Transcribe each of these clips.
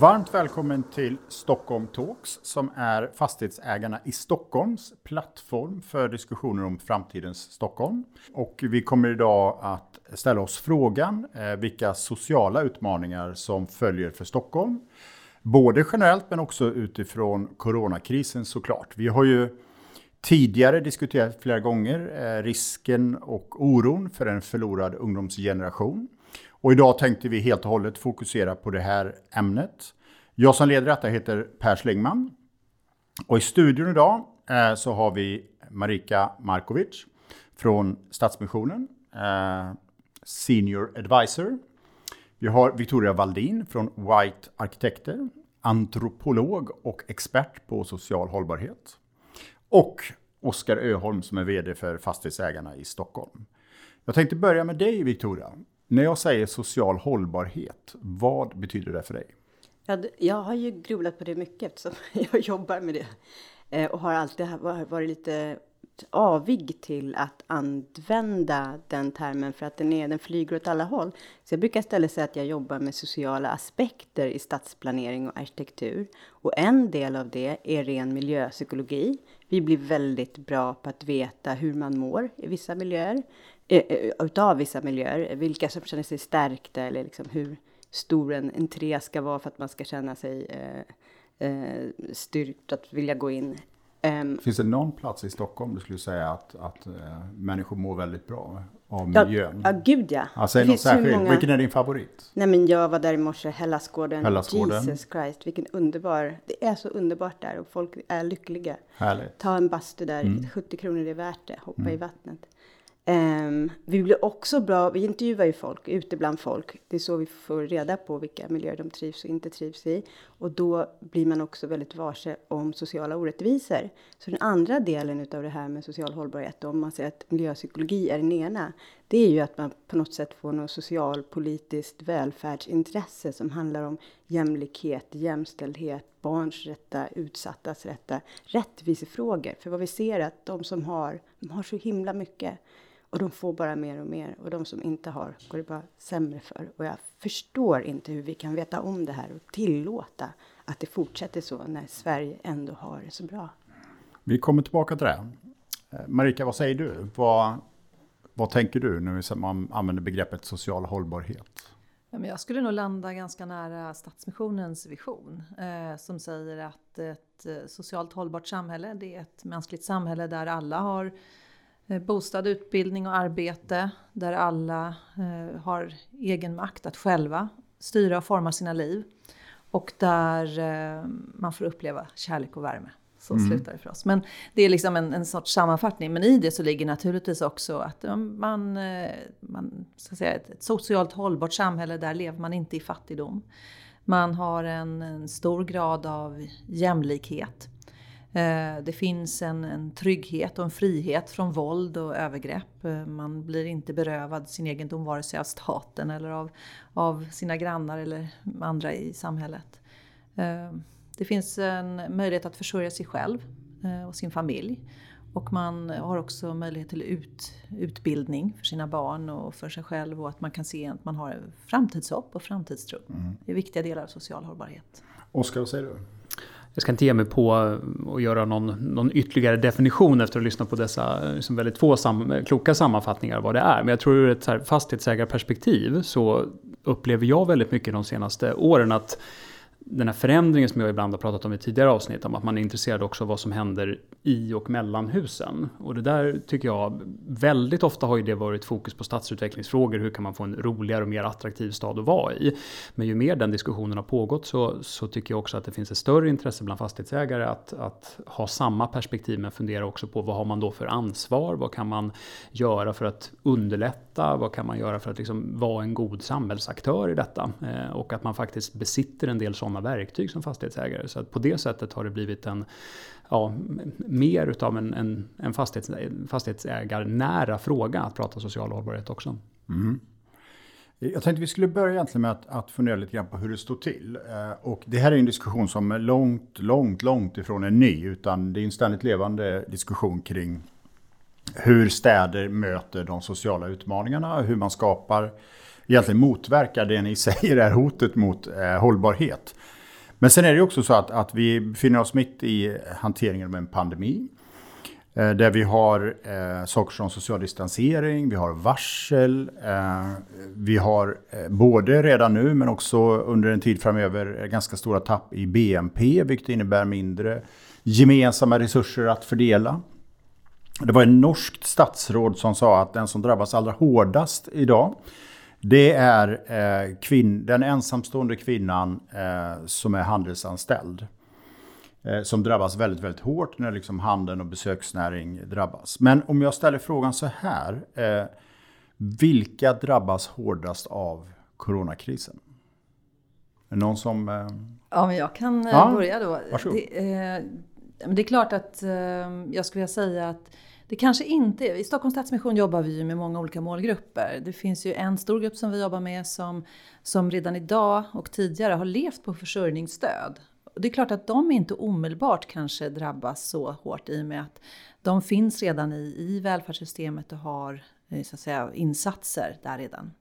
Varmt välkommen till Stockholm Talks som är fastighetsägarna i Stockholms plattform för diskussioner om framtidens Stockholm. Och vi kommer idag att ställa oss frågan eh, vilka sociala utmaningar som följer för Stockholm. Både generellt men också utifrån coronakrisen såklart. Vi har ju tidigare diskuterat flera gånger eh, risken och oron för en förlorad ungdomsgeneration. Och idag tänkte vi helt och hållet fokusera på det här ämnet. Jag som leder detta heter Per Slingman. Och i studion idag eh, så har vi Marika Markovic från Stadsmissionen, eh, Senior Advisor. Vi har Victoria Valdin från White Arkitekter, antropolog och expert på social hållbarhet. Och Oskar Öholm som är VD för Fastighetsägarna i Stockholm. Jag tänkte börja med dig Victoria. När jag säger social hållbarhet, vad betyder det för dig? Jag har ju grubblat på det mycket eftersom jag jobbar med det. Eh, och har alltid varit lite avig till att använda den termen för att den, är, den flyger åt alla håll. Så jag brukar istället säga att jag jobbar med sociala aspekter i stadsplanering och arkitektur. Och en del av det är ren miljöpsykologi. Vi blir väldigt bra på att veta hur man mår i vissa miljöer. Eh, eh, utav vissa miljöer, vilka som känner sig stärkta eller liksom hur stor en entré ska vara för att man ska känna sig eh, eh, styrkt att vilja gå in. Um, Finns det någon plats i Stockholm du skulle säga att, att uh, människor mår väldigt bra av miljön? Ja, ja gud ja. Alltså, det något särskilt. Många... Vilken är din favorit? Nej, men jag var där i morse, Hellasgården. Hellasgården. Jesus Christ, vilken underbar. Det är så underbart där och folk är lyckliga. Härligt. Ta en bastu där, mm. 70 kronor är värt det, hoppa mm. i vattnet. Um, vi blir också bra, vi intervjuar ju folk ute bland folk. Det är så vi får reda på vilka miljöer de trivs och inte trivs i. Och då blir man också väldigt varse om sociala orättvisor. Så den andra delen utav det här med social hållbarhet, om man säger att miljöpsykologi är den ena, det är ju att man på något sätt får något socialpolitiskt välfärdsintresse som handlar om jämlikhet, jämställdhet, barns rätta, utsattas rätta, rättvisefrågor. För vad vi ser är att de som har, de har så himla mycket. Och de får bara mer och mer. Och de som inte har går det bara sämre för. Och jag förstår inte hur vi kan veta om det här och tillåta att det fortsätter så när Sverige ändå har det så bra. Vi kommer tillbaka till det. Eh, Marika, vad säger du? Vad, vad tänker du när man använder begreppet social hållbarhet? jag skulle nog landa ganska nära Stadsmissionens vision eh, som säger att ett eh, socialt hållbart samhälle, det är ett mänskligt samhälle där alla har bostad, utbildning och arbete där alla eh, har egen makt att själva styra och forma sina liv. Och där eh, man får uppleva kärlek och värme. Så mm. slutar det för oss. Men det är liksom en, en sorts sammanfattning. Men i det så ligger naturligtvis också att man, man ska säga, ett, ett socialt hållbart samhälle, där lever man inte i fattigdom. Man har en, en stor grad av jämlikhet. Eh, det finns en, en trygghet och en frihet från våld och övergrepp. Eh, man blir inte berövad sin egendom vare sig av staten eller av, av sina grannar eller andra i samhället. Eh, det finns en möjlighet att försörja sig själv och sin familj. Och man har också möjlighet till ut, utbildning för sina barn och för sig själv och att man kan se att man har framtidshopp och framtidstro. Mm. Det är viktiga delar av social hållbarhet. Oskar, vad säger du? Jag ska inte ge mig på att göra någon, någon ytterligare definition efter att ha lyssnat på dessa liksom väldigt få sam, kloka sammanfattningar av vad det är. Men jag tror ur ett så här fastighetsägarperspektiv så upplever jag väldigt mycket de senaste åren att den här förändringen som jag ibland har pratat om i tidigare avsnitt, om att man är intresserad också av vad som händer i och mellan husen. Och det där tycker jag, väldigt ofta har ju det varit fokus på stadsutvecklingsfrågor, hur kan man få en roligare och mer attraktiv stad att vara i? Men ju mer den diskussionen har pågått så, så tycker jag också att det finns ett större intresse bland fastighetsägare att, att ha samma perspektiv men fundera också på vad har man då för ansvar? Vad kan man göra för att underlätta? Vad kan man göra för att liksom vara en god samhällsaktör i detta? Eh, och att man faktiskt besitter en del sådana verktyg som fastighetsägare. Så att på det sättet har det blivit en, ja, mer utav en, en, en fastighets, fastighetsägarnära fråga att prata social hållbarhet också. Mm. Jag tänkte vi skulle börja egentligen med att, att fundera lite grann på hur det står till. Eh, och det här är en diskussion som är långt, långt, långt ifrån är ny. Utan det är en ständigt levande diskussion kring hur städer möter de sociala utmaningarna. Hur man skapar, egentligen motverkar det ni säger är hotet mot eh, hållbarhet. Men sen är det också så att, att vi befinner oss mitt i hanteringen av en pandemi. Eh, där vi har eh, saker som social distansering, vi har varsel, eh, vi har eh, både redan nu men också under en tid framöver ganska stora tapp i BNP, vilket innebär mindre gemensamma resurser att fördela. Det var en norskt statsråd som sa att den som drabbas allra hårdast idag det är eh, kvinn, den ensamstående kvinnan eh, som är handelsanställd. Eh, som drabbas väldigt, väldigt hårt när liksom handeln och besöksnäring drabbas. Men om jag ställer frågan så här. Eh, vilka drabbas hårdast av coronakrisen? Är det någon som... Eh, ja, men jag kan eh, ja, börja då. Varsågod. Det, det är klart att jag skulle vilja säga att det kanske inte är, I Stockholms Stadsmission jobbar vi ju med många olika målgrupper. Det finns ju en stor grupp som vi jobbar med som, som redan idag och tidigare har levt på försörjningsstöd. Och det är klart att de inte omedelbart kanske drabbas så hårt i och med att de finns redan i, i välfärdssystemet och har eh, så att säga, insatser där redan.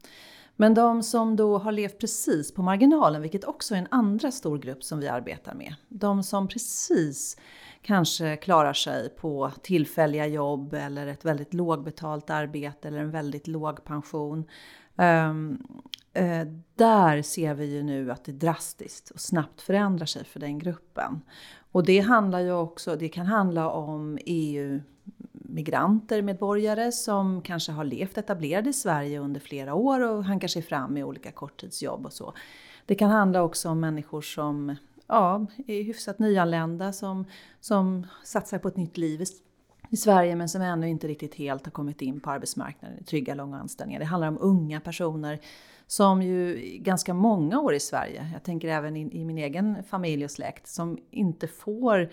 Men de som då har levt precis på marginalen, vilket också är en andra stor grupp som vi arbetar med. De som precis kanske klarar sig på tillfälliga jobb eller ett väldigt lågbetalt arbete eller en väldigt låg pension. Um, uh, där ser vi ju nu att det drastiskt och snabbt förändrar sig för den gruppen. Och det handlar ju också, det kan handla om EU migranter, medborgare som kanske har levt etablerade i Sverige under flera år och hankar sig fram i olika korttidsjobb och så. Det kan handla också om människor som ja, är hyfsat nyanlända som, som satsar på ett nytt liv i Sverige men som ännu inte riktigt helt har kommit in på arbetsmarknaden i trygga långa anställningar. Det handlar om unga personer som ju ganska många år i Sverige, jag tänker även i, i min egen familj och släkt, som inte får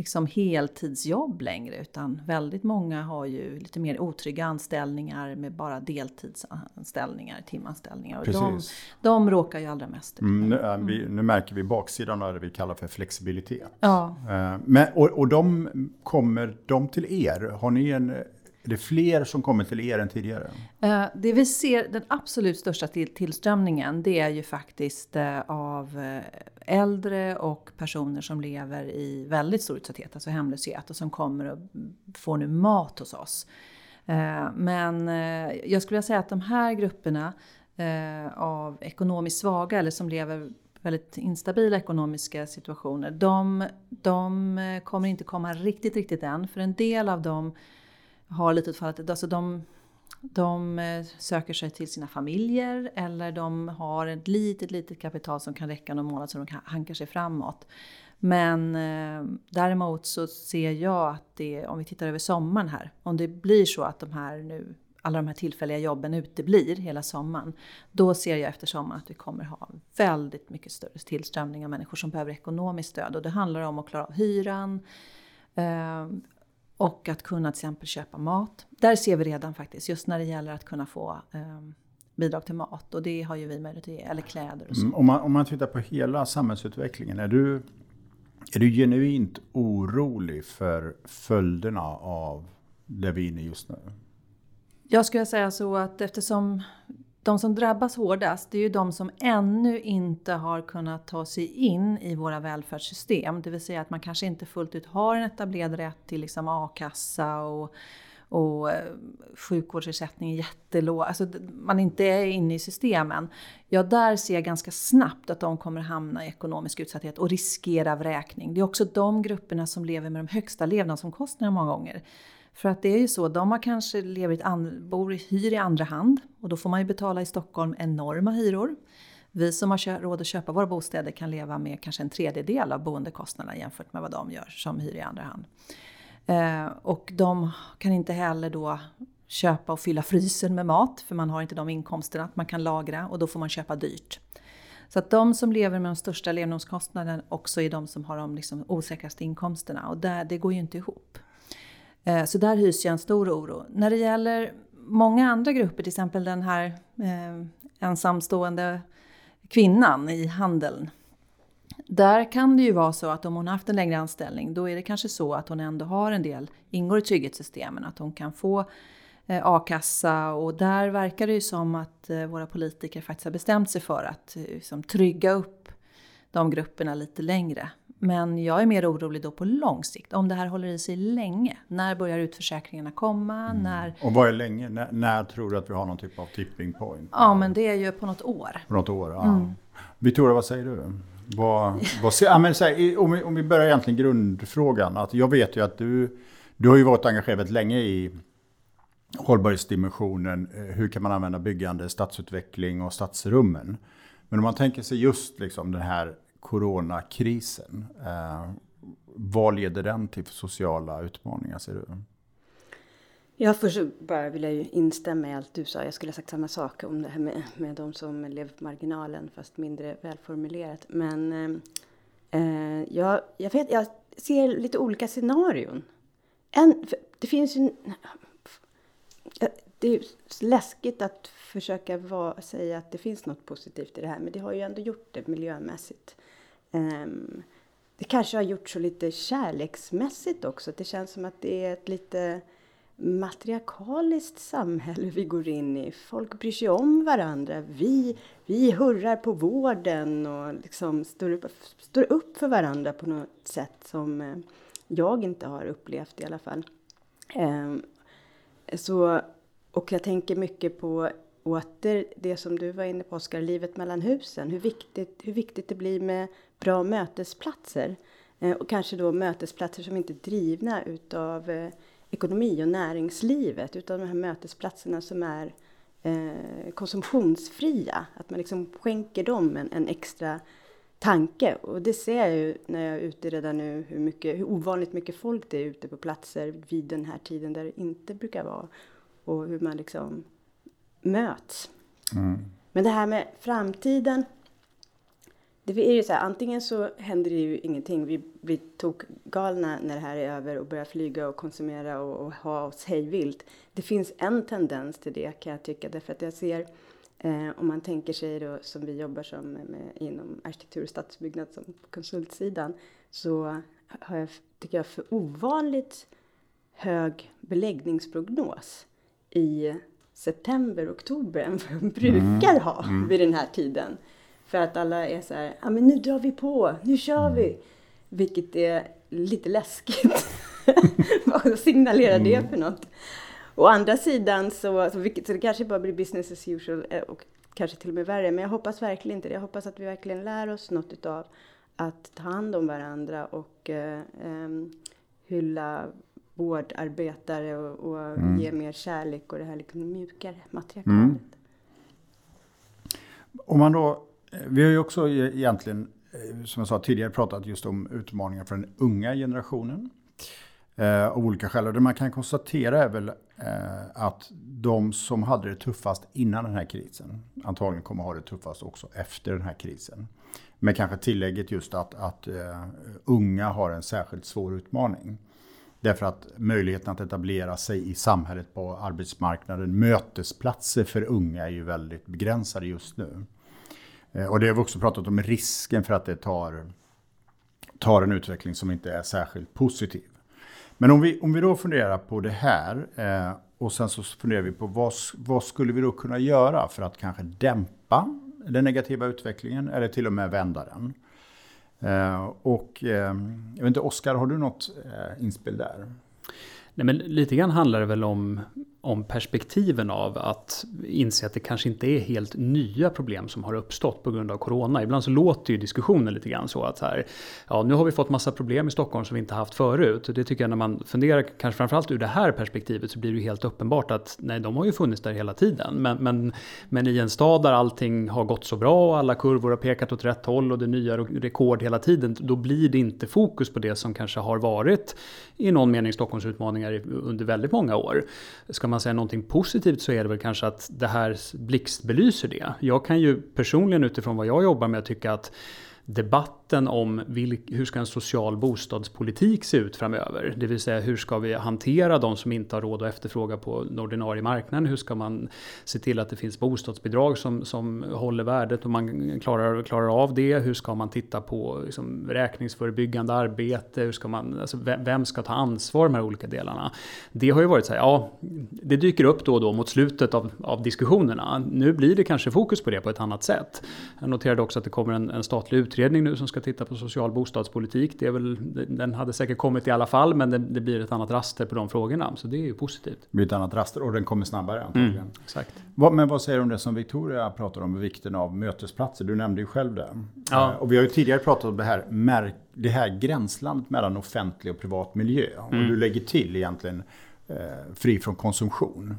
liksom heltidsjobb längre utan väldigt många har ju lite mer otrygga anställningar med bara deltidsanställningar, timanställningar. Och de, de råkar ju allra mest mm, nu, äh, vi, nu märker vi baksidan av det vi kallar för flexibilitet. Ja. Uh, men, och, och de kommer de till er? Har ni en är det fler som kommer till er än tidigare? Eh, det vi ser, den absolut största tillströmningen, det är ju faktiskt eh, av eh, äldre och personer som lever i väldigt stor utsatthet, alltså hemlöshet, och som kommer och får nu mat hos oss. Men jag skulle vilja säga att de här grupperna av ekonomiskt svaga, eller som lever väldigt instabila ekonomiska situationer, de, de kommer inte komma riktigt, riktigt än. För en del av dem har lite fallet, alltså de, de eh, söker sig till sina familjer eller de har ett litet, litet kapital som kan räcka någon månad så de kan sig framåt. Men eh, däremot så ser jag att det, om vi tittar över sommaren här, om det blir så att de här nu alla de här tillfälliga jobben uteblir hela sommaren. Då ser jag efter sommaren att vi kommer ha väldigt mycket större tillströmning av människor som behöver ekonomiskt stöd. Och det handlar om att klara av hyran, eh, och att kunna till exempel köpa mat. Där ser vi redan faktiskt, just när det gäller att kunna få eh, bidrag till mat. Och det har ju vi möjlighet att ge, eller kläder och så. Mm, om, man, om man tittar på hela samhällsutvecklingen, är du, är du genuint orolig för följderna av det vi är inne just nu? Jag skulle säga så att eftersom de som drabbas hårdast, det är ju de som ännu inte har kunnat ta sig in i våra välfärdssystem. Det vill säga att man kanske inte fullt ut har en etablerad rätt till liksom a-kassa och, och eh, sjukvårdsersättning är jättelåg, alltså man inte är inne i systemen. Ja, där ser jag ganska snabbt att de kommer hamna i ekonomisk utsatthet och riskera vräkning. Det är också de grupperna som lever med de högsta levnadsomkostnaderna många gånger. För att det är ju så, de har kanske lever i and, bor, hyr i andra hand och då får man ju betala i Stockholm enorma hyror. Vi som har råd att köpa våra bostäder kan leva med kanske en tredjedel av boendekostnaderna jämfört med vad de gör som hyr i andra hand. Eh, och de kan inte heller då köpa och fylla frysen med mat för man har inte de inkomsterna att man kan lagra och då får man köpa dyrt. Så att de som lever med de största levnadskostnaderna också är de som har de liksom osäkraste inkomsterna och där, det går ju inte ihop. Eh, så där hyser jag en stor oro. När det gäller många andra grupper, till exempel den här eh, ensamstående kvinnan i handeln. Där kan det ju vara så att om hon har haft en längre anställning då är det kanske så att hon ändå har en del, ingår i trygghetssystemen, att hon kan få eh, a-kassa och där verkar det ju som att eh, våra politiker faktiskt har bestämt sig för att eh, liksom, trygga upp de grupperna lite längre. Men jag är mer orolig då på lång sikt. Om det här håller i sig länge. När börjar utförsäkringarna komma? Mm. När... Och vad är länge? N när tror du att vi har någon typ av tipping point? Ja, men det är ju på något år. På något år, ja. Mm. Victoria, vad säger du? Vad, vad, ja, men så här, om, vi, om vi börjar egentligen grundfrågan. Att jag vet ju att du, du har ju varit engagerad länge i hållbarhetsdimensionen. Eh, hur kan man använda byggande, stadsutveckling och stadsrummen? Men om man tänker sig just liksom den här coronakrisen. Eh, vad leder den till för sociala utmaningar ser du? Ja, först bara vill jag ju instämma i allt du sa. Jag skulle ha sagt samma sak om det här med, med de som lever på marginalen, fast mindre välformulerat. Men eh, eh jag, jag, vet, jag ser lite olika scenarion. En, det finns ju... Det är läskigt att försöka vara, säga att det finns något positivt i det här, men det har ju ändå gjort det miljömässigt. Um, det kanske har gjort så lite kärleksmässigt också. Det känns som att det är ett lite matriarkaliskt samhälle vi går in i. Folk bryr sig om varandra. Vi, vi hurrar på vården och liksom står, upp, står upp för varandra på något sätt som eh, jag inte har upplevt i alla fall. Um, så, och jag tänker mycket på åter det som du var inne på Oskar, livet mellan husen. Hur viktigt, hur viktigt det blir med bra mötesplatser. Eh, och kanske då mötesplatser som inte är drivna utav eh, ekonomi och näringslivet utan de här mötesplatserna som är eh, konsumtionsfria. Att man liksom skänker dem en, en, extra tanke. Och det ser jag ju när jag är ute redan nu hur, mycket, hur ovanligt mycket folk det är ute på platser vid den här tiden där det inte brukar vara. Och hur man liksom möts. Mm. Men det här med framtiden det är ju så här, antingen så händer det ju ingenting. Vi blir tokgalna när det här är över och börjar flyga och konsumera och, och ha oss hejvilt. Det finns en tendens till det kan jag tycka. Därför att jag ser, eh, om man tänker sig då som vi jobbar som med, inom arkitektur och stadsbyggnad som på konsultsidan. Så har jag, tycker jag, för ovanligt hög beläggningsprognos i september, oktober än vad brukar mm. ha mm. vid den här tiden. För att alla är så här, ja men nu drar vi på, nu kör mm. vi. Vilket är lite läskigt. Vad signalerar det för något? Å andra sidan så, så, vilket, så det kanske bara blir business as usual eh, och kanske till och med värre. Men jag hoppas verkligen inte det. Jag hoppas att vi verkligen lär oss något utav att ta hand om varandra och eh, um, hylla vårdarbetare och, och mm. ge mer kärlek och det här liksom mjukare materialet. Mm. Om man då vi har ju också e- egentligen, eh, som jag sa tidigare, pratat just om utmaningar för den unga generationen. Eh, av olika skäl. Och det man kan konstatera är väl eh, att de som hade det tuffast innan den här krisen antagligen kommer ha det tuffast också efter den här krisen. Med kanske tillägget just att, att uh, unga har en särskilt svår utmaning. Därför att möjligheten att etablera sig i samhället på arbetsmarknaden, mötesplatser för unga är ju väldigt begränsade just nu. Eh, och det har vi också pratat om risken för att det tar, tar en utveckling som inte är särskilt positiv. Men om vi, om vi då funderar på det här eh, och sen så funderar vi på vad, vad skulle vi då kunna göra för att kanske dämpa den negativa utvecklingen eller till och med vända den. Eh, och eh, jag vet inte, Oskar, har du något eh, inspel där? Nej, men lite grann handlar det väl om, om perspektiven av att inse att det kanske inte är helt nya problem som har uppstått på grund av corona. Ibland så låter ju diskussionen lite grann så att så här, ja nu har vi fått massa problem i Stockholm som vi inte haft förut. Det tycker jag när man funderar, kanske framförallt ur det här perspektivet, så blir det ju helt uppenbart att nej, de har ju funnits där hela tiden. Men, men, men i en stad där allting har gått så bra och alla kurvor har pekat åt rätt håll och det är nya rekord hela tiden, då blir det inte fokus på det som kanske har varit i någon mening Stockholms utmaningar under väldigt många år. Ska man säga någonting positivt så är det väl kanske att det här blixtbelyser det. Jag kan ju personligen utifrån vad jag jobbar med tycka att debatten om vilk, hur ska en social bostadspolitik se ut framöver? Det vill säga hur ska vi hantera de som inte har råd att efterfråga på den ordinarie marknaden? Hur ska man se till att det finns bostadsbidrag som, som håller värdet och man klarar, klarar av det? Hur ska man titta på liksom, räkningsförebyggande arbete? Hur ska man, alltså, vem ska ta ansvar med de här olika delarna? Det har ju varit så här, ja, det dyker upp då och då mot slutet av, av diskussionerna. Nu blir det kanske fokus på det på ett annat sätt. Jag noterade också att det kommer en, en statlig utredning nu som ska titta på social bostadspolitik. Det är väl, den hade säkert kommit i alla fall men det, det blir ett annat raster på de frågorna. Så det är ju positivt. Det blir ett annat raster och den kommer snabbare antagligen. Mm, exakt. Vad, men vad säger du om det som Victoria pratar om, vikten av mötesplatser? Du nämnde ju själv det. Ja. Och vi har ju tidigare pratat om det här, det här gränslandet mellan offentlig och privat miljö. Mm. Och du lägger till egentligen eh, fri från konsumtion.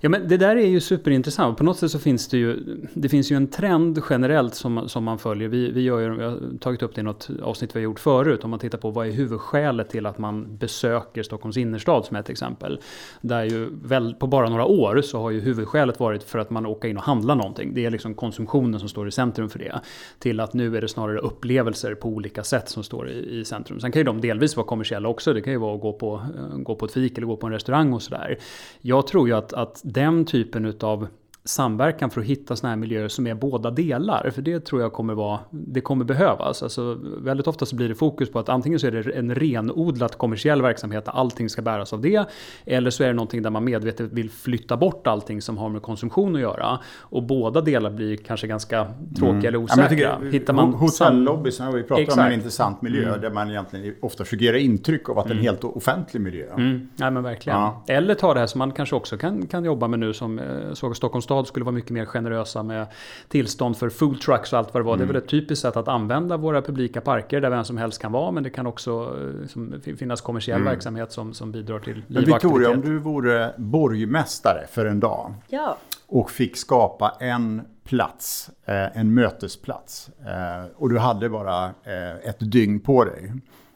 Ja, men det där är ju superintressant. På något sätt så finns det ju, det finns ju en trend generellt som, som man följer. Vi, vi gör ju, vi har tagit upp det i något avsnitt vi har gjort förut. Om man tittar på vad är huvudskälet till att man besöker Stockholms innerstad som ett exempel. Där ju väl, på bara några år så har ju huvudskälet varit för att man åker in och handlar någonting. Det är liksom konsumtionen som står i centrum för det. Till att nu är det snarare upplevelser på olika sätt som står i, i centrum. Sen kan ju de delvis vara kommersiella också. Det kan ju vara att gå på, eh, gå på ett fik eller gå på en restaurang och sådär. Jag tror ju att, att den typen utav samverkan för att hitta sådana här miljöer som är båda delar. För det tror jag kommer, vara, det kommer behövas. Alltså, väldigt ofta så blir det fokus på att antingen så är det en renodlat kommersiell verksamhet där allting ska bäras av det. Eller så är det någonting där man medvetet vill flytta bort allting som har med konsumtion att göra. Och båda delar blir kanske ganska tråkiga mm. eller osäkra. Ja, Hittar man Hotellobbys har vi pratat Exakt. om en intressant miljö mm. där man egentligen ofta göra intryck av att det är en mm. helt offentlig miljö. Mm. Ja, men verkligen. Ja. Eller ta det här som man kanske också kan, kan jobba med nu som eh, såg Stockholms stad stad skulle vara mycket mer generösa med tillstånd för food trucks och allt vad det var. Mm. Det är väl mm. ett typiskt sätt att använda våra publika parker där vem som helst kan vara. Men det kan också liksom, finnas kommersiell mm. verksamhet som, som bidrar till liv och Victoria, om du vore borgmästare för en dag ja. och fick skapa en plats, eh, en mötesplats eh, och du hade bara eh, ett dygn på dig.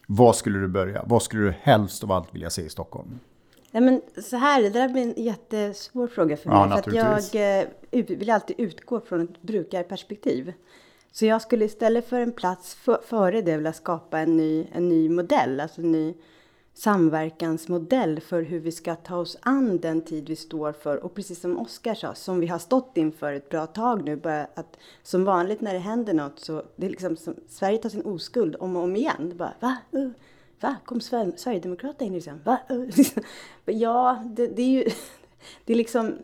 Vad skulle du börja? Vad skulle du helst av allt vilja se i Stockholm? Nej, men så här, det där blir en jättesvår fråga för mig. Ja, för att jag eh, vill alltid utgå från ett brukarperspektiv. Så jag skulle istället för en plats för, före det vilja skapa en ny, en ny modell, alltså en ny samverkansmodell för hur vi ska ta oss an den tid vi står för. Och precis som Oskar sa, som vi har stått inför ett bra tag nu, bara att som vanligt när det händer något så det är liksom som, Sverige tar sin oskuld om och om igen. Det bara, va? Va? Kom Sverigedemokraterna in i riksdagen? Va? ja, det, det, är ju... Det är liksom...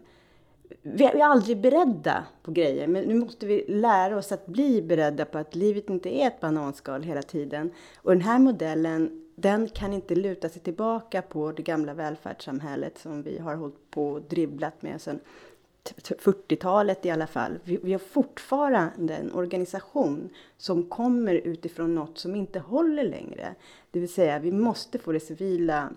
Vi är aldrig beredda på grejer, men nu måste vi lära oss att bli beredda på att livet inte är ett bananskal hela tiden. Och den här modellen, den kan inte luta sig tillbaka på det gamla välfärdssamhället som vi har hållit på och dribblat med sedan Typ, typ 40-talet i alla fall. Vi, vi har fortfarande en organisation som kommer utifrån något som inte håller längre. Det vill säga, vi måste få det civila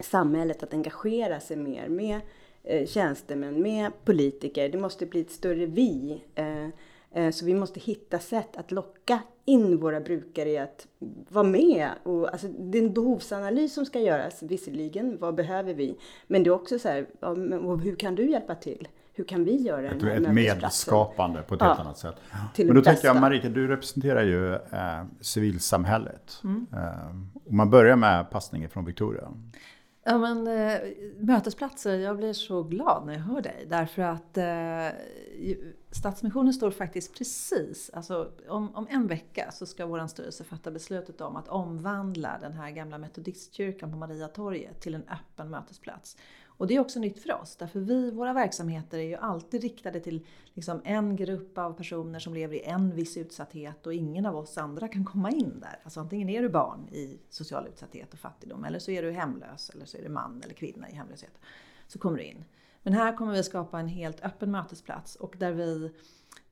samhället att engagera sig mer med eh, tjänstemän, med politiker. Det måste bli ett större vi. Eh, eh, så vi måste hitta sätt att locka in våra brukare i att vara med. Och, alltså, det är en behovsanalys som ska göras visserligen. Vad behöver vi? Men det är också så här, ja, men, hur kan du hjälpa till? Hur kan vi göra den här Ett medskapande på ett ja, helt annat sätt. Men då tänker jag, Marika, du representerar ju eh, civilsamhället. Mm. Eh, och man börjar med passningen från Victoria. Ja, men, eh, mötesplatser, jag blir så glad när jag hör dig. Därför att eh, Stadsmissionen står faktiskt precis, alltså om, om en vecka så ska vår styrelse fatta beslutet om att omvandla den här gamla metodistkyrkan på Mariatorget till en öppen mötesplats. Och det är också nytt för oss, därför vi, våra verksamheter är ju alltid riktade till liksom en grupp av personer som lever i en viss utsatthet och ingen av oss andra kan komma in där. Alltså antingen är du barn i social utsatthet och fattigdom eller så är du hemlös eller så är du man eller kvinna i hemlöshet. Så kommer du in. Men här kommer vi skapa en helt öppen mötesplats och där vi,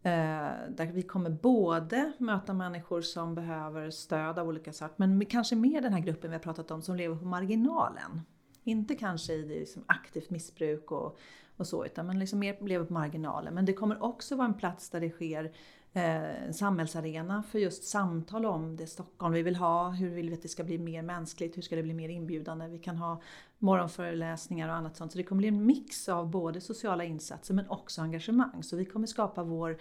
eh, där vi kommer både möta människor som behöver stöd av olika slag, men kanske mer den här gruppen vi har pratat om som lever på marginalen. Inte kanske i liksom aktivt missbruk och, och så, utan men liksom mer lever på marginalen. Men det kommer också vara en plats där det sker Eh, en samhällsarena för just samtal om det Stockholm vi vill ha. Hur vill vi att det ska bli mer mänskligt? Hur ska det bli mer inbjudande? Vi kan ha morgonföreläsningar och annat sånt. Så det kommer bli en mix av både sociala insatser men också engagemang. Så vi kommer skapa vår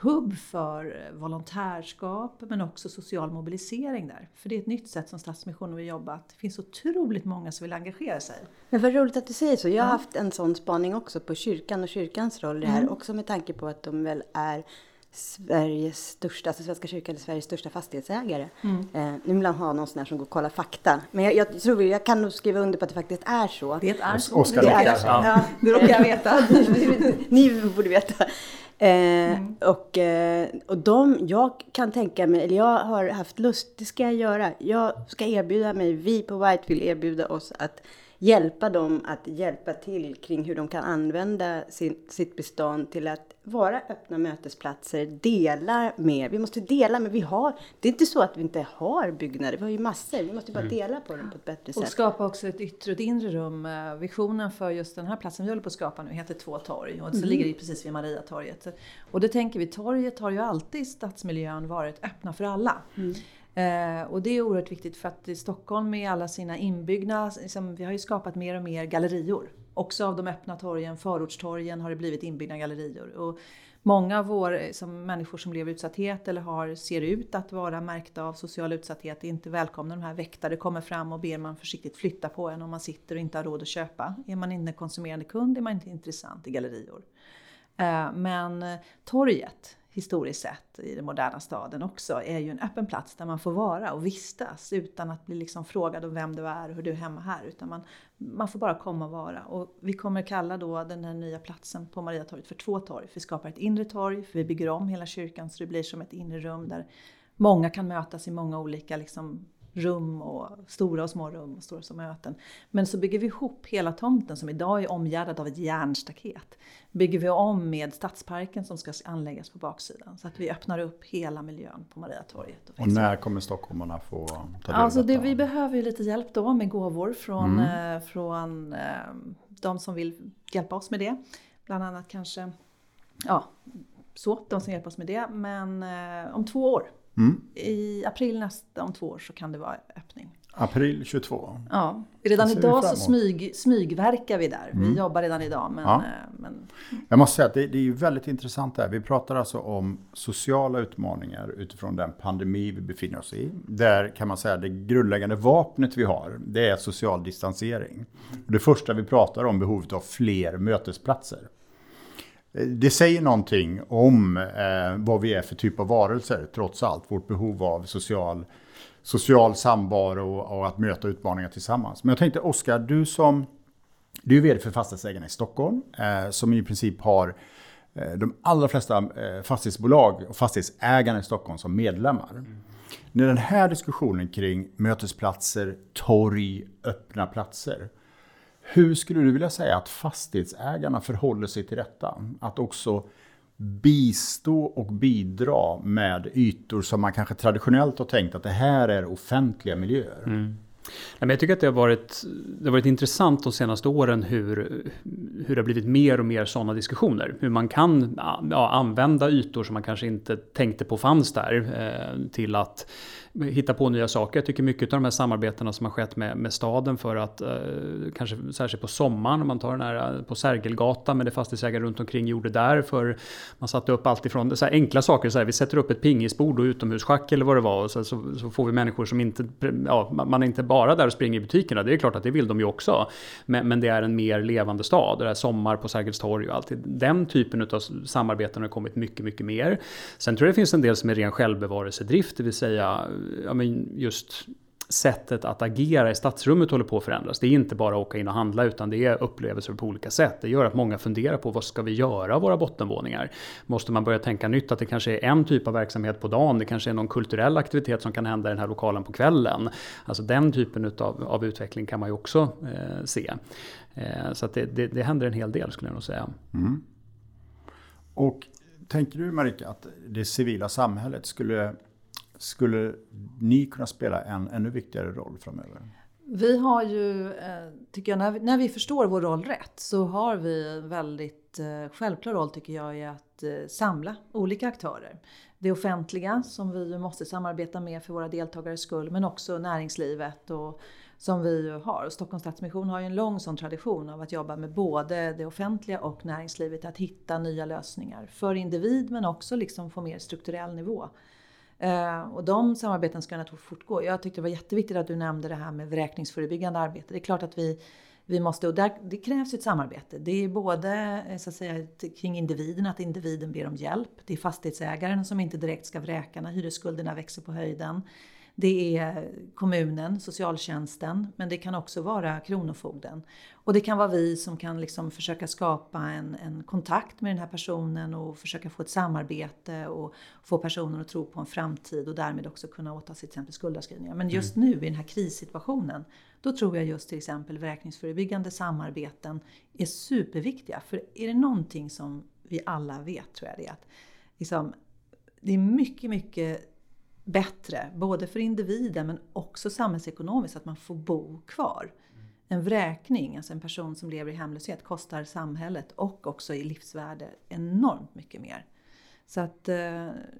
hubb för volontärskap men också social mobilisering där. För det är ett nytt sätt som Stadsmissionen vill jobba. Det finns otroligt många som vill engagera sig. Men vad roligt att du säger så. Jag har ja. haft en sån spaning också på kyrkan och kyrkans roll i det här. Mm. Också med tanke på att de väl är Sveriges största, alltså Svenska kyrkan är Sveriges största fastighetsägare. Mm. Eh, nu vill han ha någon sån här som går och kollar fakta. Men jag, jag, tror, jag kan nog skriva under på att det faktiskt är så. Det är så. Oskar det, är, ja. ja. det råkar jag veta. Ni borde veta. Eh, mm. och, eh, och de, jag kan tänka mig, eller jag har haft lust, det ska jag göra. Jag ska erbjuda mig, vi på White vill erbjuda oss att hjälpa dem att hjälpa till kring hur de kan använda sin, sitt bestånd till att vara öppna mötesplatser, dela med. Vi måste dela med, vi har, det är inte så att vi inte har byggnader, vi har ju massor. Vi måste bara mm. dela på dem på ett bättre sätt. Och skapa också ett yttre och ett inre rum. Eh, visionen för just den här platsen vi håller på att skapa nu heter Två torg och så mm. ligger det precis vid Mariatorget. Och det tänker vi, torget har ju alltid i stadsmiljön varit öppna för alla. Mm. Eh, och det är oerhört viktigt för att i Stockholm med alla sina inbyggda, liksom, vi har ju skapat mer och mer gallerior. Också av de öppna torgen, förortstorgen har det blivit inbyggda gallerior. Och många av våra eh, som människor som lever i utsatthet eller har, ser ut att vara märkta av social utsatthet är inte välkomna. De här väktare kommer fram och ber man försiktigt flytta på en om man sitter och inte har råd att köpa. Är man inte konsumerande kund är man inte intressant i gallerior. Eh, men eh, torget historiskt sett i den moderna staden också, är ju en öppen plats där man får vara och vistas utan att bli liksom frågad om vem du är och hur du är hemma här. Utan man, man får bara komma och vara. Och vi kommer kalla då den här nya platsen på Mariatorget för två torg. För vi skapar ett inre torg, för vi bygger om hela kyrkan så det blir som ett inre rum där många kan mötas i många olika liksom, rum och stora och små rum och stora som möten. Men så bygger vi ihop hela tomten som idag är omgärdad av ett järnstaket. Bygger vi om med stadsparken som ska anläggas på baksidan så att vi öppnar upp hela miljön på Mariatorget. Och, och när kommer stockholmarna få ta del alltså av detta? Vi behöver ju lite hjälp då med gåvor från, mm. eh, från eh, de som vill hjälpa oss med det. Bland annat kanske, ja, så, de som hjälper oss med det. Men eh, om två år Mm. I april nästa, om två år, så kan det vara öppning. April 22? Ja. Redan idag så smyg, smygverkar vi där. Mm. Vi jobbar redan idag. Men, ja. Eh, men... Jag måste säga att det, det är väldigt intressant där. Vi pratar alltså om sociala utmaningar utifrån den pandemi vi befinner oss i. Där kan man säga att det grundläggande vapnet vi har, det är social distansering. Och det första vi pratar om behovet av fler mötesplatser. Det säger någonting om eh, vad vi är för typ av varelser, trots allt. Vårt behov av social, social samvaro och, att möta utmaningar tillsammans. Men jag tänkte, Oskar, du som du är vd för Fastighetsägarna i Stockholm, eh, som i princip har eh, de allra flesta eh, fastighetsbolag och fastighetsägarna i Stockholm som medlemmar. Mm. När den här diskussionen kring mötesplatser, torg, öppna platser hur skulle du vilja säga att fastighetsägarna förhåller sig till detta? Att också bistå och bidra med ytor som man kanske traditionellt har tänkt att det här är offentliga miljöer. Mm. Jag tycker att det har, varit, det har varit intressant de senaste åren hur, hur det har blivit mer och mer sådana diskussioner. Hur man kan ja, använda ytor som man kanske inte tänkte på fanns där eh, till att hitta på nya saker. Jag tycker mycket av de här samarbetena som har skett med, med staden för att eh, kanske särskilt på sommaren, om man tar den här eh, på Sergelgatan med det fastighetsägare runt omkring gjorde där för man satte upp allt ifrån så enkla saker, så här, vi sätter upp ett pingisbord och utomhusschack eller vad det var och så, så, så, får vi människor som inte, ja, man är inte bara där och springer i butikerna, det är klart att det vill de ju också. Men, men det är en mer levande stad, det är sommar på Sergels torg och allt. Den typen av samarbeten har kommit mycket, mycket mer. Sen tror jag det finns en del som är ren självbevarelsedrift, det vill säga ja, men just sättet att agera i stadsrummet håller på att förändras. Det är inte bara att åka in och handla utan det är upplevelser på olika sätt. Det gör att många funderar på vad ska vi göra av våra bottenvåningar? Måste man börja tänka nytt att det kanske är en typ av verksamhet på dagen, det kanske är någon kulturell aktivitet som kan hända i den här lokalen på kvällen. Alltså den typen utav, av utveckling kan man ju också eh, se. Eh, så att det, det, det händer en hel del skulle jag nog säga. Mm. Och tänker du Marika att det civila samhället skulle skulle ni kunna spela en ännu viktigare roll framöver? Vi har ju, eh, tycker jag, när vi, när vi förstår vår roll rätt så har vi en väldigt eh, självklar roll tycker jag i att eh, samla olika aktörer. Det offentliga som vi måste samarbeta med för våra deltagares skull men också näringslivet och som vi har. Och Stockholms Stadsmission har ju en lång sån tradition av att jobba med både det offentliga och näringslivet att hitta nya lösningar för individ men också liksom få mer strukturell nivå. Eh, och de samarbeten ska naturligtvis fortgå. Jag tyckte det var jätteviktigt att du nämnde det här med vräkningsförebyggande arbete. Det är klart att vi, vi måste, och där, det krävs ett samarbete. Det är både eh, så att säga, kring individen, att individen ber om hjälp. Det är fastighetsägaren som inte direkt ska vräka när hyresskulderna växer på höjden. Det är kommunen, socialtjänsten, men det kan också vara Kronofogden. Och det kan vara vi som kan liksom försöka skapa en, en kontakt med den här personen och försöka få ett samarbete och få personen att tro på en framtid och därmed också kunna åta sig till exempel skuldavskrivningar. Men just mm. nu i den här krissituationen, då tror jag just till exempel vräkningsförebyggande samarbeten är superviktiga. För är det någonting som vi alla vet tror jag det är att liksom, det är mycket, mycket bättre, både för individen men också samhällsekonomiskt, att man får bo kvar. En vräkning, alltså en person som lever i hemlöshet, kostar samhället och också i livsvärde enormt mycket mer. Så att eh,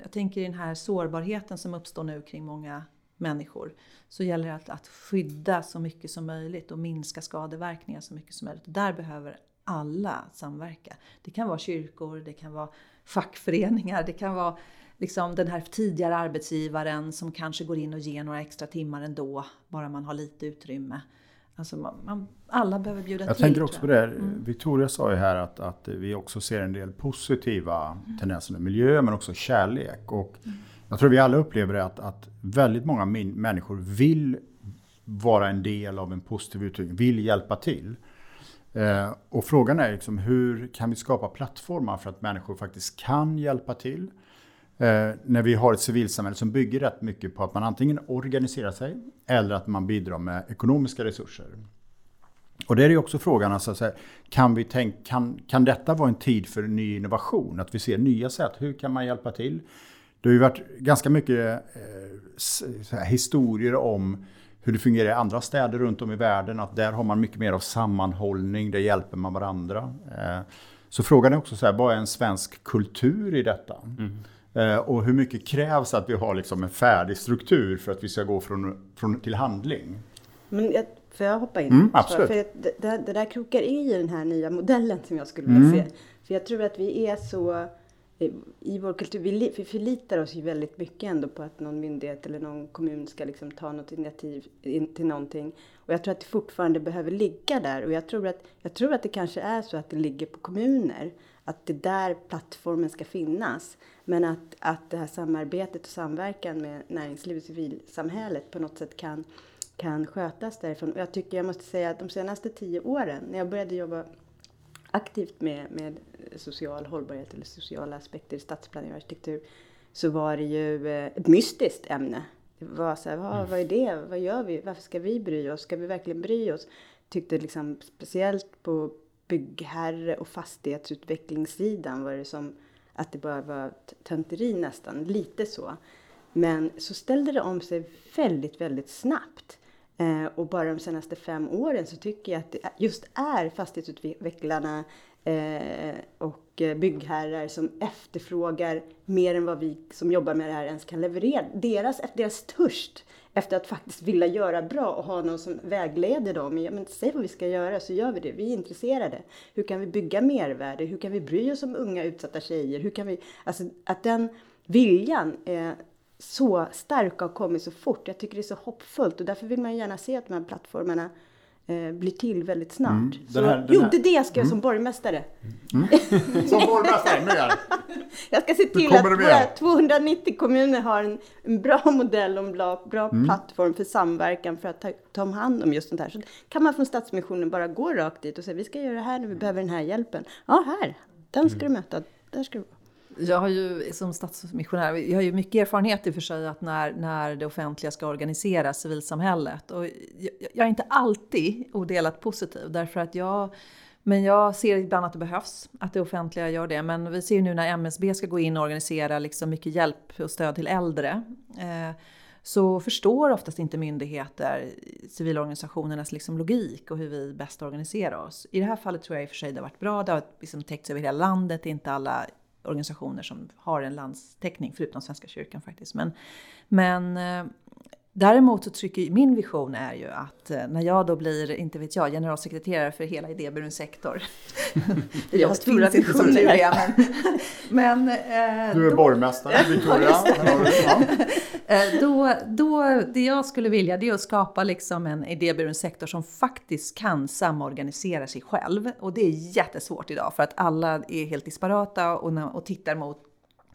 jag tänker i den här sårbarheten som uppstår nu kring många människor så gäller det att, att skydda så mycket som möjligt och minska skadeverkningar så mycket som möjligt. Där behöver alla samverka. Det kan vara kyrkor, det kan vara fackföreningar, det kan vara liksom den här tidigare arbetsgivaren som kanske går in och ger några extra timmar ändå, bara man har lite utrymme. Alltså man, man, alla behöver bjuda jag till. Jag tänker också på det. Mm. Victoria sa ju här att, att vi också ser en del positiva mm. tendenser i miljö men också kärlek. Och mm. Jag tror vi alla upplever att, att väldigt många människor vill vara en del av en positiv utveckling, vill hjälpa till. Eh, och frågan är liksom, hur kan vi skapa plattformar för att människor faktiskt kan hjälpa till? Eh, när vi har ett civilsamhälle som bygger rätt mycket på att man antingen organiserar sig eller att man bidrar med ekonomiska resurser. Och det är ju också frågan, alltså, kan, vi tänk, kan, kan detta vara en tid för ny innovation? Att vi ser nya sätt, hur kan man hjälpa till? Det har ju varit ganska mycket eh, historier om hur det fungerar i andra städer runt om i världen. Att där har man mycket mer av sammanhållning, där hjälper man varandra. Eh, så frågan är också så här, vad är en svensk kultur i detta? Mm. Eh, och hur mycket krävs att vi har liksom en färdig struktur för att vi ska gå från, från till handling? Men jag, får jag hoppa in? Mm, absolut. För det, det, det, där krokar i den här nya modellen som jag skulle vilja mm. se. För jag tror att vi är så i vår kultur, vi, vi förlitar oss ju väldigt mycket ändå på att någon myndighet eller någon kommun ska liksom ta något initiativ in till någonting. Och jag tror att det fortfarande behöver ligga där. Och jag tror att, jag tror att det kanske är så att det ligger på kommuner. Att det är där plattformen ska finnas. Men att, att det här samarbetet och samverkan med näringsliv och civilsamhället på något sätt kan, kan skötas därifrån. Och jag tycker, jag måste säga att de senaste tio åren, när jag började jobba aktivt med, med social hållbarhet eller sociala aspekter i stadsplanering och arkitektur, så var det ju eh, ett mystiskt ämne. Det var så här, vad, vad är det? Vad gör vi? Varför ska vi bry oss? Ska vi verkligen bry oss? Tyckte liksom speciellt på byggherre och fastighetsutvecklingssidan var det som att det bara var tönteri nästan, lite så. Men så ställde det om sig väldigt, väldigt snabbt. Eh, och bara de senaste fem åren så tycker jag att det just är fastighetsutvecklarna Eh, och eh, byggherrar som efterfrågar mer än vad vi som jobbar med det här ens kan leverera. Deras, deras törst efter att faktiskt vilja göra bra och ha någon som vägleder dem. Ja, men säg vad vi ska göra så gör vi det. Vi är intresserade. Hur kan vi bygga mervärde? Hur kan vi bry oss om unga utsatta tjejer? Hur kan vi, alltså att den viljan är så stark och har kommit så fort. Jag tycker det är så hoppfullt och därför vill man gärna se att de här plattformarna blir till väldigt snart. Mm. Den här- den jo, här- det är det jag ska göra som borgmästare. Som borgmästare, mer. Jag ska se till att det våra med. 290 kommuner har en, en bra modell och en bra, bra Mm. plattform för samverkan för att ta, ta hand om just sånt här. Så kan man från Stadsmissionen bara gå rakt dit och säga vi ska göra det här när vi behöver den här hjälpen. Ja, här, den ska du Mm. möta, där ska du vara. Jag har ju som stadsmissionär, jag har ju mycket erfarenhet i och för sig att när, när det offentliga ska organisera civilsamhället. Och jag, jag är inte alltid odelat positiv därför att jag men jag ser ibland att det behövs att det offentliga gör det. Men vi ser ju nu när MSB ska gå in och organisera liksom mycket hjälp och stöd till äldre. Eh, så förstår oftast inte myndigheter civilorganisationernas liksom logik och hur vi bäst organiserar oss. I det här fallet tror jag i och för sig det har varit bra. Det har liksom täckts över hela landet. Inte alla organisationer som har en landstäckning, förutom Svenska kyrkan faktiskt. Men, men eh, däremot så trycker min vision är ju att eh, när jag då blir, inte vet jag, generalsekreterare för hela idéburen sektor. Jag har stora visioner. men, men eh, Du är då- borgmästare, Victoria. Det, Då, då, det jag skulle vilja det är att skapa liksom en idéburen sektor som faktiskt kan samorganisera sig själv. Och det är jättesvårt idag för att alla är helt disparata och, och tittar mot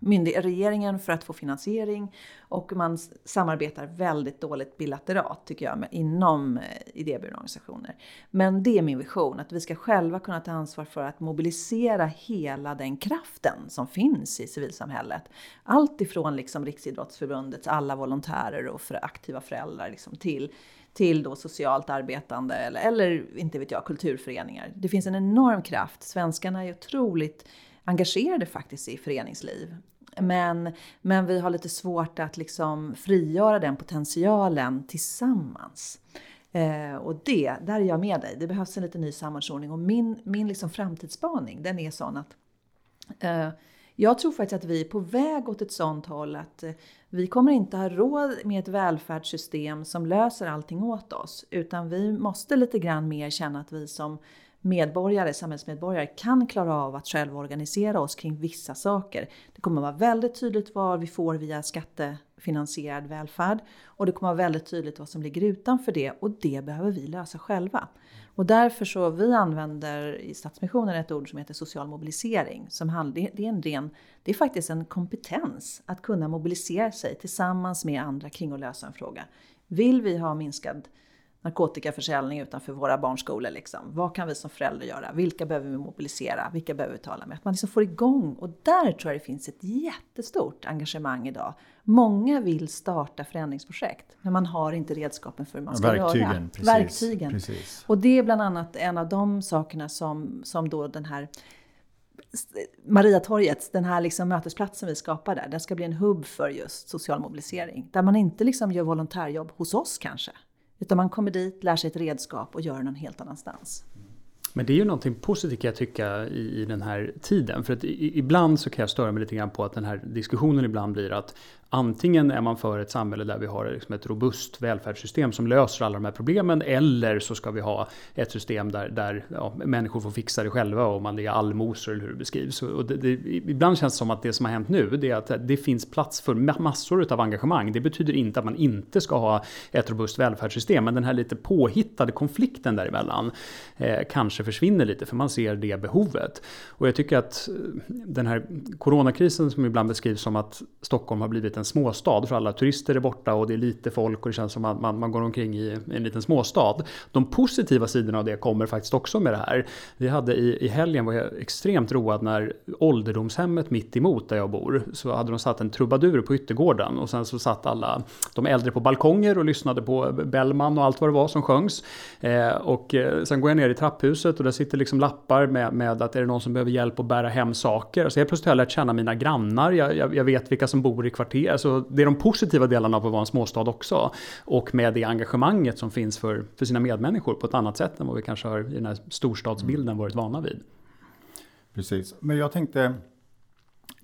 regeringen för att få finansiering. Och man samarbetar väldigt dåligt bilateralt tycker jag med, inom eh, idéburna organisationer. Men det är min vision, att vi ska själva kunna ta ansvar för att mobilisera hela den kraften som finns i civilsamhället. Allt ifrån liksom Riksidrottsförbundets alla volontärer och för aktiva föräldrar liksom till till då socialt arbetande eller, eller inte vet jag, kulturföreningar. Det finns en enorm kraft. Svenskarna är otroligt engagerade faktiskt i föreningsliv. Men, men vi har lite svårt att liksom frigöra den potentialen tillsammans. Eh, och det, där är jag med dig. Det behövs en lite ny samhällsordning. Och min, min liksom framtidsspaning, den är sån att eh, jag tror faktiskt att vi är på väg åt ett sånt håll att eh, vi kommer inte ha råd med ett välfärdssystem som löser allting åt oss. Utan vi måste lite grann mer känna att vi som medborgare, samhällsmedborgare kan klara av att själva organisera oss kring vissa saker. Det kommer vara väldigt tydligt vad vi får via skattefinansierad välfärd och det kommer vara väldigt tydligt vad som ligger utanför det och det behöver vi lösa själva. Och därför så vi använder i Stadsmissionen ett ord som heter social mobilisering. Som handlar, det, det är en ren, det är faktiskt en kompetens att kunna mobilisera sig tillsammans med andra kring att lösa en fråga. Vill vi ha minskad narkotikaförsäljning utanför våra barnskolor. Liksom. Vad kan vi som föräldrar göra? Vilka behöver vi mobilisera? Vilka behöver vi tala med? Att man liksom får igång. Och där tror jag det finns ett jättestort engagemang idag. Många vill starta förändringsprojekt, men man har inte redskapen för hur man ska Verktygen, göra. precis, Verktygen. precis. Och det är bland annat en av de sakerna som, som då den här Mariatorget, den här liksom mötesplatsen vi skapar där, den ska bli en hubb för just social mobilisering. Där man inte liksom gör volontärjobb hos oss kanske, utan man kommer dit, lär sig ett redskap och gör det någon helt annanstans. Men det är ju någonting positivt kan jag tycka i, i den här tiden. För att i, ibland så kan jag störa mig lite grann på att den här diskussionen ibland blir att antingen är man för ett samhälle där vi har liksom ett robust välfärdssystem som löser alla de här problemen. Eller så ska vi ha ett system där, där ja, människor får fixa det själva och man är allmosor eller hur det beskrivs. Och det, det, ibland känns det som att det som har hänt nu det är att det finns plats för massor av engagemang. Det betyder inte att man inte ska ha ett robust välfärdssystem. Men den här lite påhittade konflikten däremellan eh, kanske försvinner lite för man ser det behovet. Och jag tycker att eh, den här coronakrisen som ibland beskrivs som att Stockholm har blivit en småstad för alla turister är borta och det är lite folk och det känns som att man, man går omkring i en liten småstad. De positiva sidorna av det kommer faktiskt också med det här. Vi hade i, i helgen var jag extremt road när ålderdomshemmet mitt emot där jag bor så hade de satt en trubadur på yttergården och sen så satt alla de äldre på balkonger och lyssnade på Bellman och allt vad det var som sjöngs. Eh, och eh, sen går jag ner i trapphuset och där sitter liksom lappar med, med att är det någon som behöver hjälp att bära hem saker. Så jag plötsligt har jag lärt känna mina grannar, jag, jag, jag vet vilka som bor i kvarteret kvarter. Alltså, det är de positiva delarna av att vara en småstad också. Och med det engagemanget som finns för, för sina medmänniskor på ett annat sätt än vad vi kanske har i den här storstadsbilden varit vana vid. Precis, men jag tänkte,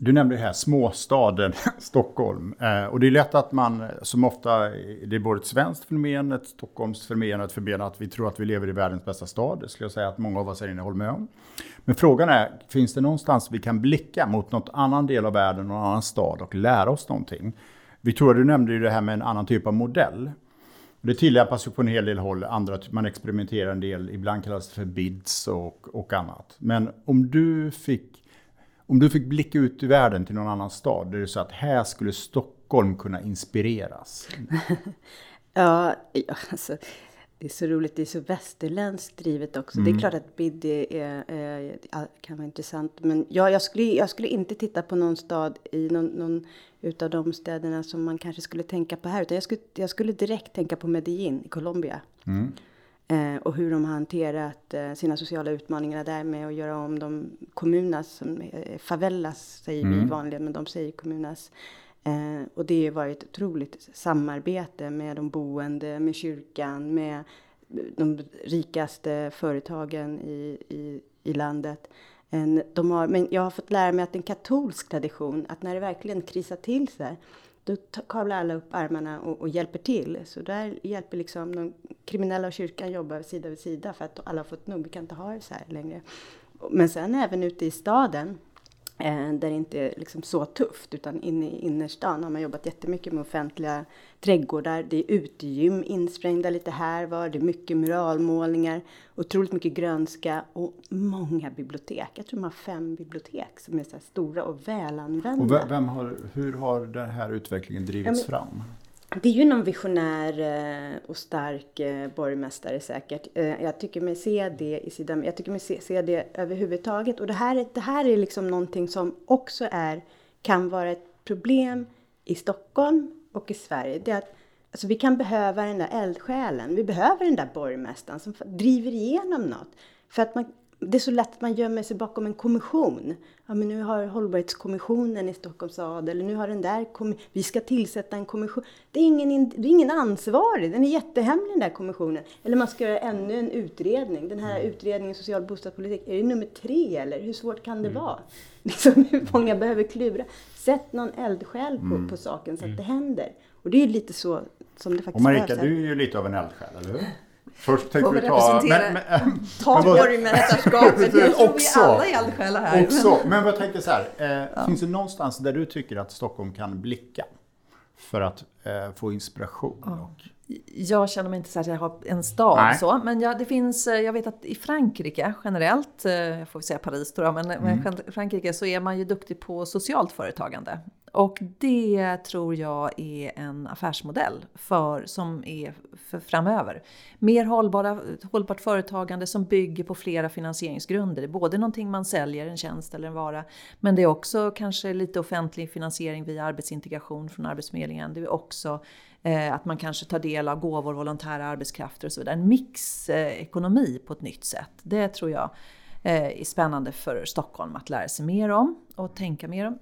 du nämnde här småstaden Stockholm. Eh, och det är lätt att man, som ofta, det är både ett svenskt fenomen, ett Stockholms fenomen och ett fenomen att vi tror att vi lever i världens bästa stad. Det skulle jag säga att många av oss här inne håller med om. Men frågan är, finns det någonstans vi kan blicka mot något annan del av världen, någon annan stad och lära oss någonting? Victoria, du nämnde ju det här med en annan typ av modell. Det tillämpas ju på en hel del håll, andra, man experimenterar en del, ibland kallas det för bids och, och annat. Men om du fick om du fick blicka ut i världen till någon annan stad, där det är så att här skulle Stockholm kunna inspireras? ja, alltså, det är så roligt, det är så västerländskt drivet också. Mm. Det är mm. klart att BID är, är, kan vara intressant. Men ja, jag, skulle, jag skulle inte titta på någon stad i någon, någon utav de städerna som man kanske skulle tänka på här. Utan jag skulle, jag skulle direkt tänka på Medellin i Colombia. Mm. Eh, och hur de har hanterat eh, sina sociala utmaningar där med att göra om de kommunas, som, eh, favelas säger mm. vi vanligen, men de säger kommunas. Eh, och det har varit ett otroligt samarbete med de boende, med kyrkan, med de rikaste företagen i, i, i landet. En, de har, men jag har fått lära mig att en katolsk tradition, att när det verkligen krisar till sig, då kavlar alla upp armarna och, och, hjälper till. Så där hjälper liksom de kriminella och kyrkan jobbar sida vid sida för att alla har fått nog. Vi kan inte ha det så här längre. Men sen även ute i staden där det inte är liksom så tufft, utan inne i innerstan har man jobbat jättemycket med offentliga trädgårdar. Det är utegym insprängda lite här var, det är mycket muralmålningar, otroligt mycket grönska och många bibliotek. Jag tror de har fem bibliotek som är så stora och välanvända. Och vem har, hur har den här utvecklingen drivits ja, men, fram? Det är ju någon visionär eh, och stark eh, borgmästare säkert. Eh, jag tycker mig se det i sidan, jag tycker mig se, se det överhuvudtaget. Och det här, det här är liksom någonting som också är, kan vara ett problem i Stockholm och i Sverige. Det är att alltså, vi kan behöva den där eldsjälen. Vi behöver den där borgmästaren som driver igenom något. För att man, det är så lätt att man gömmer sig bakom en kommission. Ja, men nu har hållbarhetskommissionen i Stockholms stad eller nu har den där vi ska tillsätta en kommission. Det är, ingen, det är ingen ansvarig, den är jättehemlig den där kommissionen. Eller man ska göra ännu en utredning. Den här utredningen social bostadspolitik, är det nummer tre eller hur svårt kan det mm. vara? Liksom, hur många behöver klura? Sätt någon eldsjäl på, mm. på saken så att det händer. Och det är ju lite så som det faktiskt Och Marika, du är ju lite av en eldsjäl, eller hur? Först tänkte vi ta... Men, men, ta borgmästarskapet. Jag tror vi alla är eldsjälar här. Också, men jag tänkte så här. Eh, ja. Finns det någonstans där du tycker att Stockholm kan blicka? För att eh, få inspiration? Ja. Och... Jag känner mig inte så att jag har en stad Nej. så. Men jag, det finns, eh, jag vet att i Frankrike generellt, eh, jag får säga Paris då, men, mm. men Frankrike så är man ju duktig på socialt företagande. Och det tror jag är en affärsmodell för, som är för framöver. Mer hållbara, hållbart företagande som bygger på flera finansieringsgrunder. Det är både någonting man säljer, en tjänst eller en vara, men det är också kanske lite offentlig finansiering via arbetsintegration från Arbetsförmedlingen. Det är också eh, att man kanske tar del av gåvor, volontära arbetskrafter och så vidare. En mixekonomi eh, på ett nytt sätt. Det tror jag eh, är spännande för Stockholm att lära sig mer om och tänka mer om.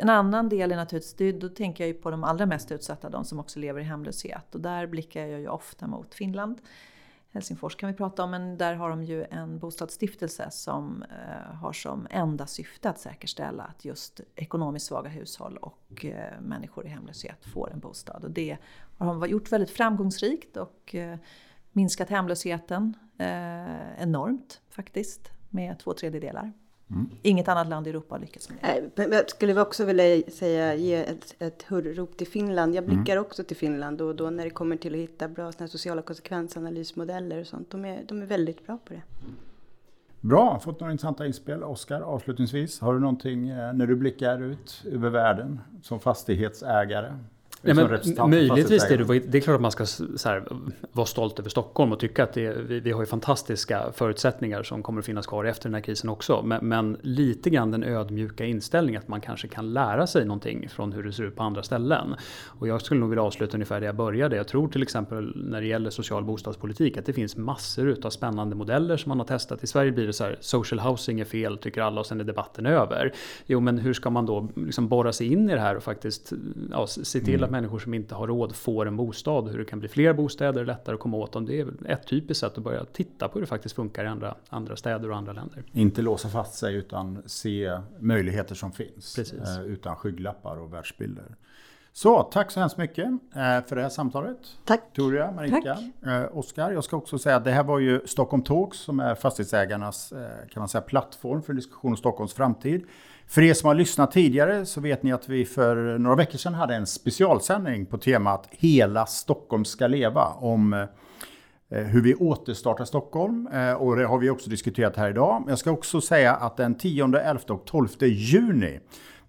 En annan del är naturligtvis, då tänker jag ju på de allra mest utsatta, de som också lever i hemlöshet. Och där blickar jag ju ofta mot Finland. Helsingfors kan vi prata om, men där har de ju en bostadsstiftelse som eh, har som enda syfte att säkerställa att just ekonomiskt svaga hushåll och eh, människor i hemlöshet får en bostad. Och det har de gjort väldigt framgångsrikt och eh, minskat hemlösheten eh, enormt faktiskt med två tredjedelar. Mm. Inget annat land i Europa har lyckats med det. Jag skulle också vilja säga, ge ett, ett hurrop till Finland. Jag blickar mm. också till Finland och då när det kommer till att hitta bra såna sociala konsekvensanalysmodeller och sånt. De är, de är väldigt bra på det. Bra, fått några intressanta inspel. Oskar, avslutningsvis, har du någonting eh, när du blickar ut över världen som fastighetsägare? Ja, men, möjligtvis det, det är klart att man ska här, vara stolt över Stockholm och tycka att det, vi, vi, har ju fantastiska förutsättningar som kommer att finnas kvar efter den här krisen också. Men, men, lite grann den ödmjuka inställningen att man kanske kan lära sig någonting från hur det ser ut på andra ställen. Och jag skulle nog vilja avsluta ungefär där jag började. Jag tror till exempel när det gäller social bostadspolitik att det finns massor av spännande modeller som man har testat. I Sverige blir det så här, social housing är fel tycker alla och sen är debatten över. Jo men hur ska man då liksom borra sig in i det här och faktiskt ja, se till mm att människor som inte har råd får en bostad. Hur det kan bli fler bostäder, lättare att komma åt dem. Det är ett typiskt sätt att börja titta på hur det faktiskt funkar i andra, andra städer och andra länder. Inte låsa fast sig utan se möjligheter som finns. Precis. Eh, utan skygglappar och världsbilder. Så, tack så hemskt mycket eh, för det här samtalet. Tack. Victoria, Marika, eh, Oskar. Jag ska också säga att det här var ju Stockholm Talks som är fastighetsägarnas kan man säga, plattform för diskussion om Stockholms framtid. För er som har lyssnat tidigare så vet ni att vi för några veckor sedan hade en specialsändning på temat Hela Stockholm ska leva om eh, hur vi återstartar Stockholm eh, och det har vi också diskuterat här idag. Jag ska också säga att den 10, 11 och 12 juni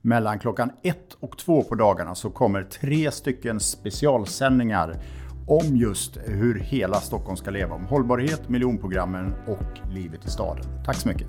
mellan klockan 1 och 2 på dagarna så kommer tre stycken specialsändningar om just hur hela Stockholm ska leva. Om hållbarhet, miljonprogrammen och livet i staden. Tack så mycket!